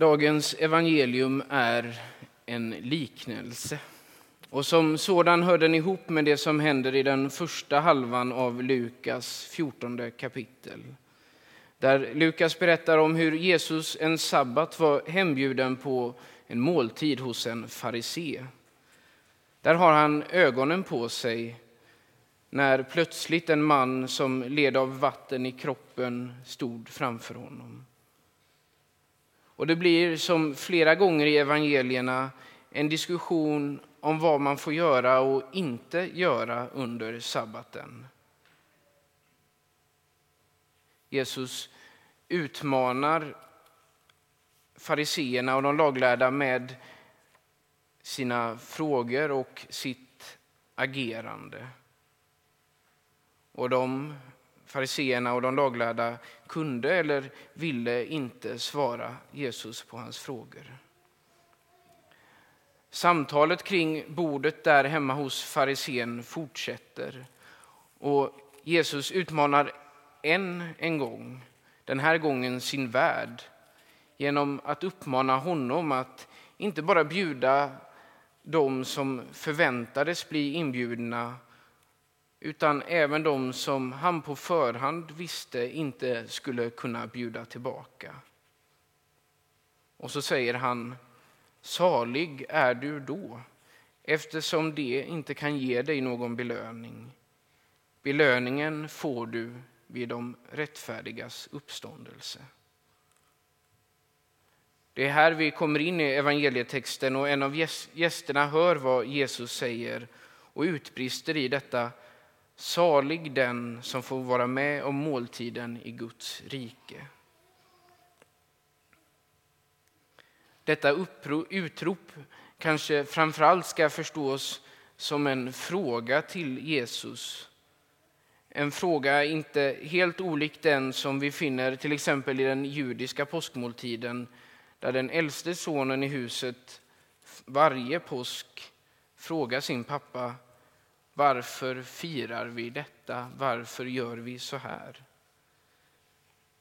Dagens evangelium är en liknelse. Och som sådan hör den ihop med det som händer i den första halvan av Lukas 14 kapitel. Där Lukas berättar om hur Jesus en sabbat var hembjuden på en måltid hos en farisé. Där har han ögonen på sig när plötsligt en man som led av vatten i kroppen stod framför honom. Och det blir som flera gånger i evangelierna en diskussion om vad man får göra och inte göra under sabbaten. Jesus utmanar fariseerna och de laglärda med sina frågor och sitt agerande. Och de fariseerna och de laglärda kunde eller ville inte svara Jesus på hans frågor. Samtalet kring bordet där hemma hos farisén fortsätter. Och Jesus utmanar än en gång, den här gången sin värld, genom att uppmana honom att inte bara bjuda de som förväntades bli inbjudna utan även de som han på förhand visste inte skulle kunna bjuda tillbaka. Och så säger han, salig är du då, eftersom det inte kan ge dig någon belöning. Belöningen får du vid de rättfärdigas uppståndelse. Det är här vi kommer in i evangelietexten och en av gästerna hör vad Jesus säger och utbrister i detta Salig den som får vara med om måltiden i Guds rike. Detta utrop kanske framförallt ska förstås som en fråga till Jesus. En fråga inte helt olik den som vi finner till exempel i den judiska påskmåltiden där den äldste sonen i huset varje påsk frågar sin pappa varför firar vi detta? Varför gör vi så här?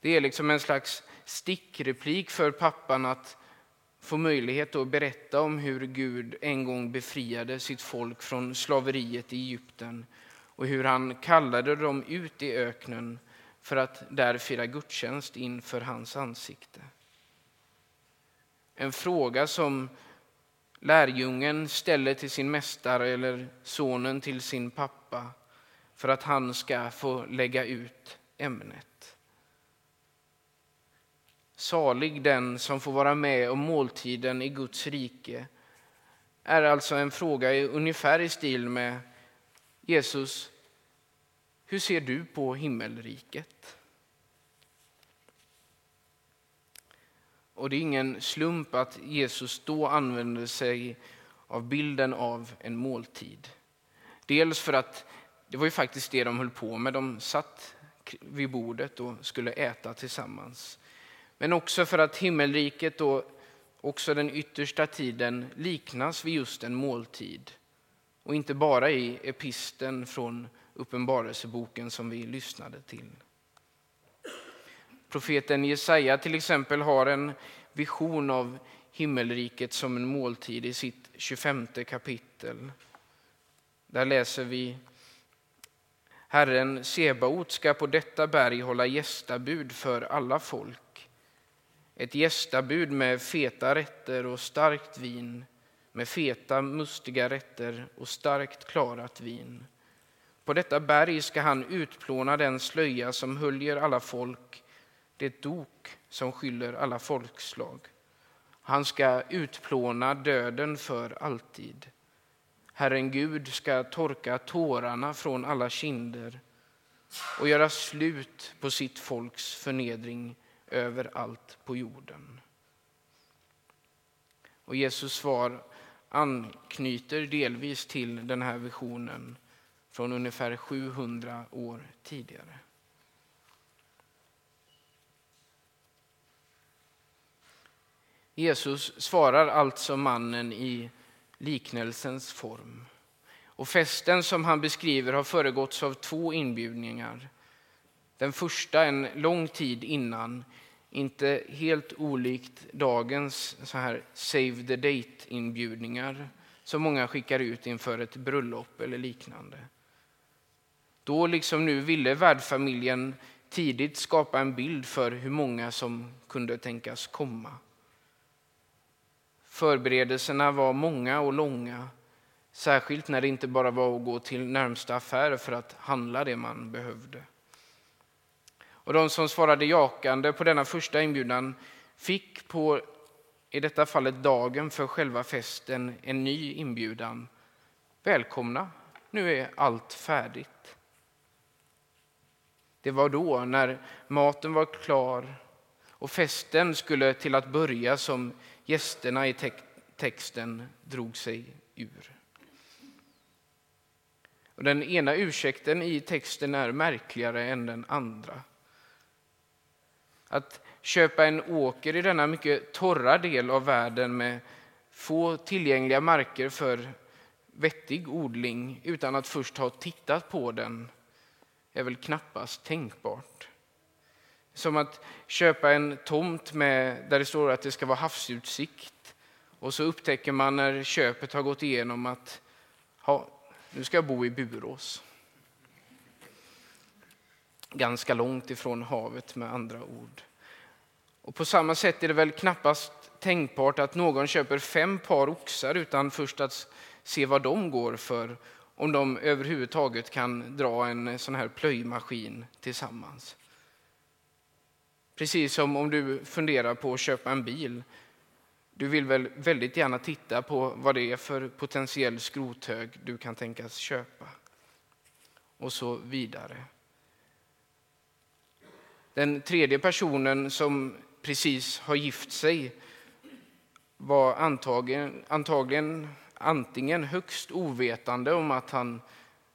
Det är liksom en slags stickreplik för pappan att få möjlighet att berätta om hur Gud en gång befriade sitt folk från slaveriet i Egypten och hur han kallade dem ut i öknen för att där fira gudstjänst inför hans ansikte. En fråga som lärjungen ställer till sin mästare eller sonen till sin pappa för att han ska få lägga ut ämnet. Salig den som får vara med om måltiden i Guds rike är alltså en fråga ungefär i stil med Jesus, hur ser du på himmelriket? Och det är ingen slump att Jesus då använder sig av bilden av en måltid. Dels för att det var ju faktiskt det de höll på med. De satt vid bordet och skulle äta tillsammans. Men också för att himmelriket och också den yttersta tiden liknas vid just en måltid. Och inte bara i episten från Uppenbarelseboken som vi lyssnade till. Profeten Jesaja till exempel har en vision av himmelriket som en måltid i sitt 25 kapitel. Där läser vi Herren Sebaot ska på detta berg hålla gästabud för alla folk. Ett gästabud med feta rätter och starkt vin, med feta mustiga rätter och starkt klarat vin. På detta berg ska han utplåna den slöja som höljer alla folk det dok som skyller alla folkslag. Han ska utplåna döden för alltid. Herren Gud ska torka tårarna från alla kinder och göra slut på sitt folks förnedring överallt på jorden. Och Jesus svar anknyter delvis till den här visionen från ungefär 700 år tidigare. Jesus svarar alltså mannen i liknelsens form. Och festen som han beskriver har föregåtts av två inbjudningar. Den första en lång tid innan, inte helt olikt dagens så här save the date-inbjudningar som många skickar ut inför ett bröllop eller liknande. Då liksom nu ville värdfamiljen tidigt skapa en bild för hur många som kunde tänkas komma. Förberedelserna var många och långa, särskilt när det inte bara var att gå till närmsta affär för att handla det man behövde. Och de som svarade jakande på denna första inbjudan fick på, i detta fallet dagen för själva festen, en ny inbjudan. Välkomna, nu är allt färdigt. Det var då, när maten var klar och festen skulle till att börja, som gästerna i texten drog sig ur. Och den ena ursäkten i texten är märkligare än den andra. Att köpa en åker i denna mycket torra del av världen med få tillgängliga marker för vettig odling utan att först ha tittat på den är väl knappast tänkbart. Som att köpa en tomt med, där det står att det ska vara havsutsikt och så upptäcker man när köpet har gått igenom att ha, nu ska jag bo i Burås. Ganska långt ifrån havet med andra ord. Och på samma sätt är det väl knappast tänkbart att någon köper fem par oxar utan först att se vad de går för om de överhuvudtaget kan dra en sån här plöjmaskin tillsammans. Precis som om du funderar på att köpa en bil. Du vill väl väldigt gärna titta på vad det är för potentiell skrothög du kan tänkas köpa. Och så vidare. Den tredje personen som precis har gift sig var antagligen, antagligen antingen högst ovetande om att han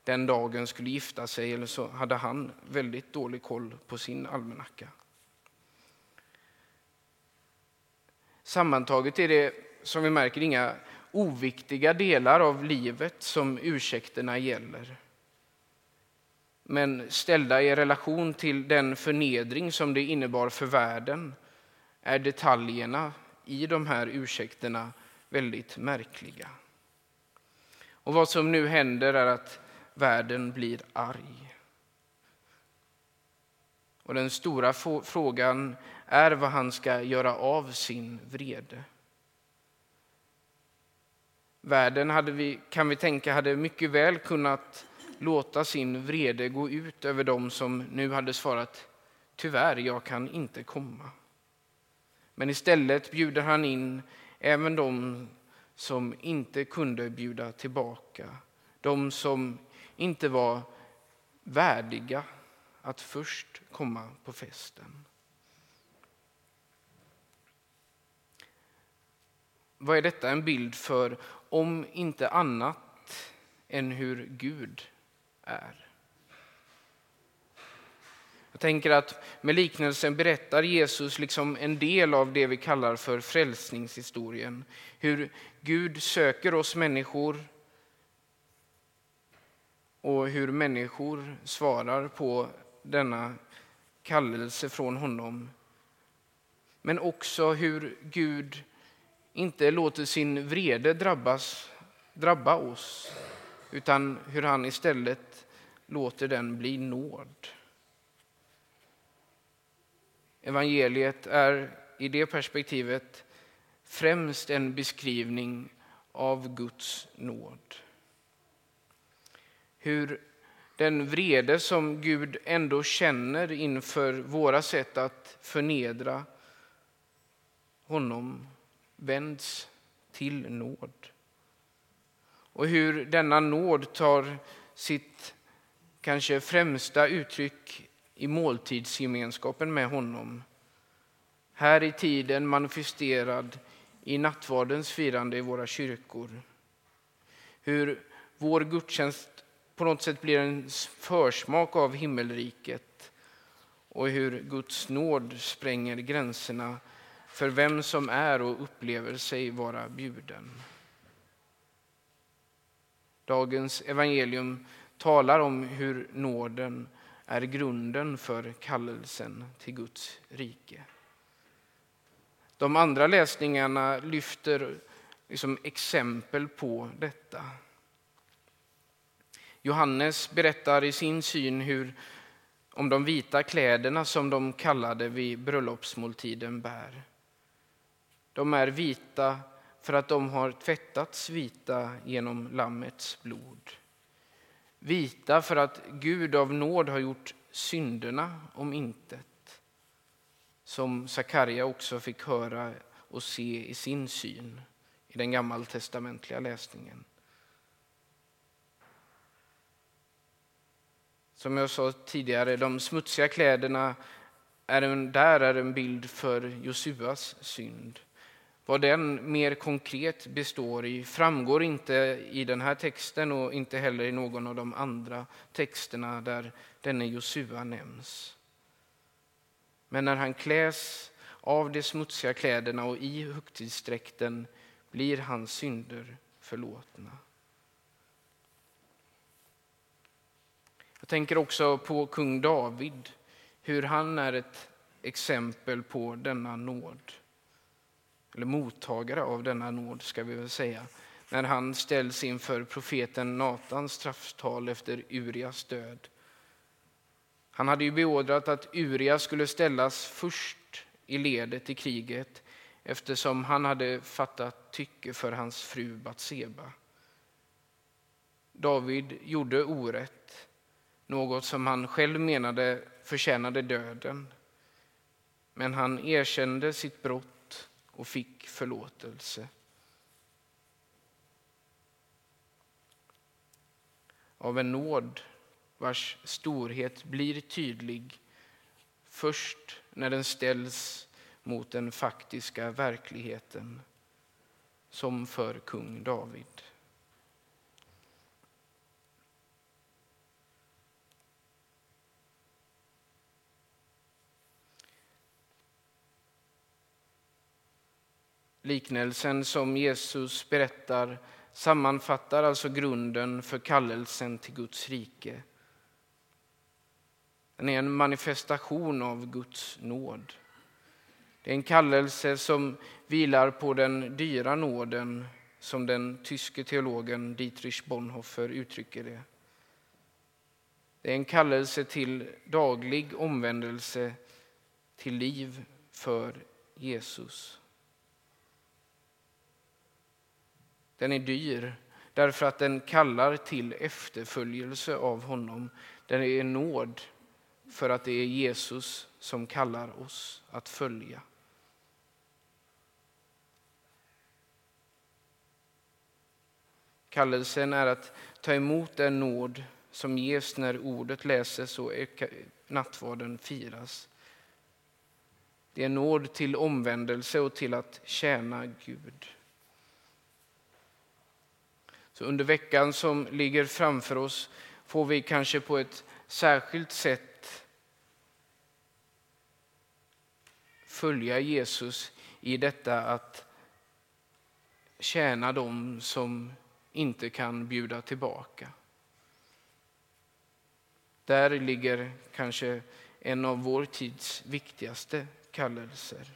den dagen skulle gifta sig eller så hade han väldigt dålig koll på sin almanacka. Sammantaget är det som vi märker inga oviktiga delar av livet som ursäkterna gäller. Men ställda i relation till den förnedring som det innebar för världen är detaljerna i de här ursäkterna väldigt märkliga. Och vad som nu händer är att världen blir arg. Och den stora frågan är vad han ska göra av sin vrede. Världen hade vi, kan vi tänka hade mycket väl kunnat låta sin vrede gå ut över dem som nu hade svarat tyvärr, jag kan inte komma. Men istället bjuder han in även de som inte kunde bjuda tillbaka. De som inte var värdiga att först komma på festen. Vad är detta en bild för, om inte annat än hur Gud är? Jag tänker att med liknelsen berättar Jesus liksom en del av det vi kallar för frälsningshistorien. Hur Gud söker oss människor och hur människor svarar på denna kallelse från honom. Men också hur Gud inte låter sin vrede drabbas, drabba oss utan hur han istället låter den bli nåd. Evangeliet är i det perspektivet främst en beskrivning av Guds nåd. Hur den vrede som Gud ändå känner inför våra sätt att förnedra honom vänds till nåd. Och hur denna nåd tar sitt kanske främsta uttryck i måltidsgemenskapen med honom. Här i tiden manifesterad i nattvardens firande i våra kyrkor. Hur vår gudstjänst på något sätt blir en försmak av himmelriket och hur Guds nåd spränger gränserna för vem som är och upplever sig vara bjuden. Dagens evangelium talar om hur nåden är grunden för kallelsen till Guds rike. De andra läsningarna lyfter liksom exempel på detta. Johannes berättar i sin syn hur, om de vita kläderna som de kallade vid bröllopsmåltiden bär. De är vita för att de har tvättats vita genom Lammets blod. Vita för att Gud av nåd har gjort synderna om intet. Som Sakarja också fick höra och se i sin syn i den gammaltestamentliga läsningen. Som jag sa tidigare, de smutsiga kläderna är en, där är en bild för Josuas synd. Vad den mer konkret består i framgår inte i den här texten och inte heller i någon av de andra texterna där denne Josua nämns. Men när han kläs av de smutsiga kläderna och i högtidsdräkten blir hans synder förlåtna. Jag tänker också på kung David, hur han är ett exempel på denna nåd. Eller mottagare av denna nåd, ska vi väl säga. När han ställs inför profeten Natans strafftal efter Urias död. Han hade ju beordrat att Uria skulle ställas först i ledet i kriget eftersom han hade fattat tycke för hans fru Batseba. David gjorde orätt, något som han själv menade förtjänade döden. Men han erkände sitt brott och fick förlåtelse. Av en nåd vars storhet blir tydlig först när den ställs mot den faktiska verkligheten, som för kung David. Liknelsen som Jesus berättar sammanfattar alltså grunden för kallelsen till Guds rike. Den är en manifestation av Guds nåd. Det är en kallelse som vilar på den dyra nåden som den tyske teologen Dietrich Bonhoeffer uttrycker det. Det är en kallelse till daglig omvändelse till liv för Jesus. Den är dyr därför att den kallar till efterföljelse av honom. Den är nåd för att det är Jesus som kallar oss att följa. Kallelsen är att ta emot den nåd som ges när ordet läses och nattvarden firas. Det är nåd till omvändelse och till att tjäna Gud. Så under veckan som ligger framför oss får vi kanske på ett särskilt sätt följa Jesus i detta att tjäna dem som inte kan bjuda tillbaka. Där ligger kanske en av vår tids viktigaste kallelser.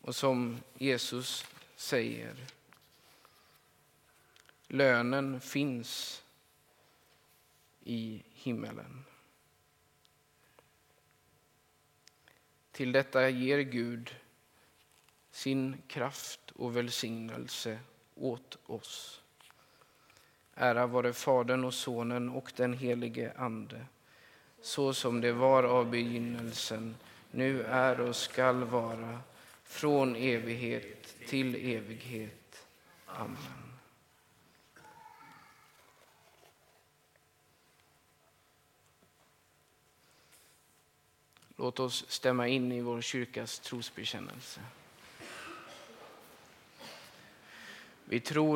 Och som Jesus säger, lönen finns i himmelen. Till detta ger Gud sin kraft och välsignelse åt oss. Ära vare Fadern och Sonen och den helige Ande, så som det var av begynnelsen, nu är och skall vara, från evighet till evighet. Amen. Låt oss stämma in i vår kyrkas trosbekännelse. Vi tror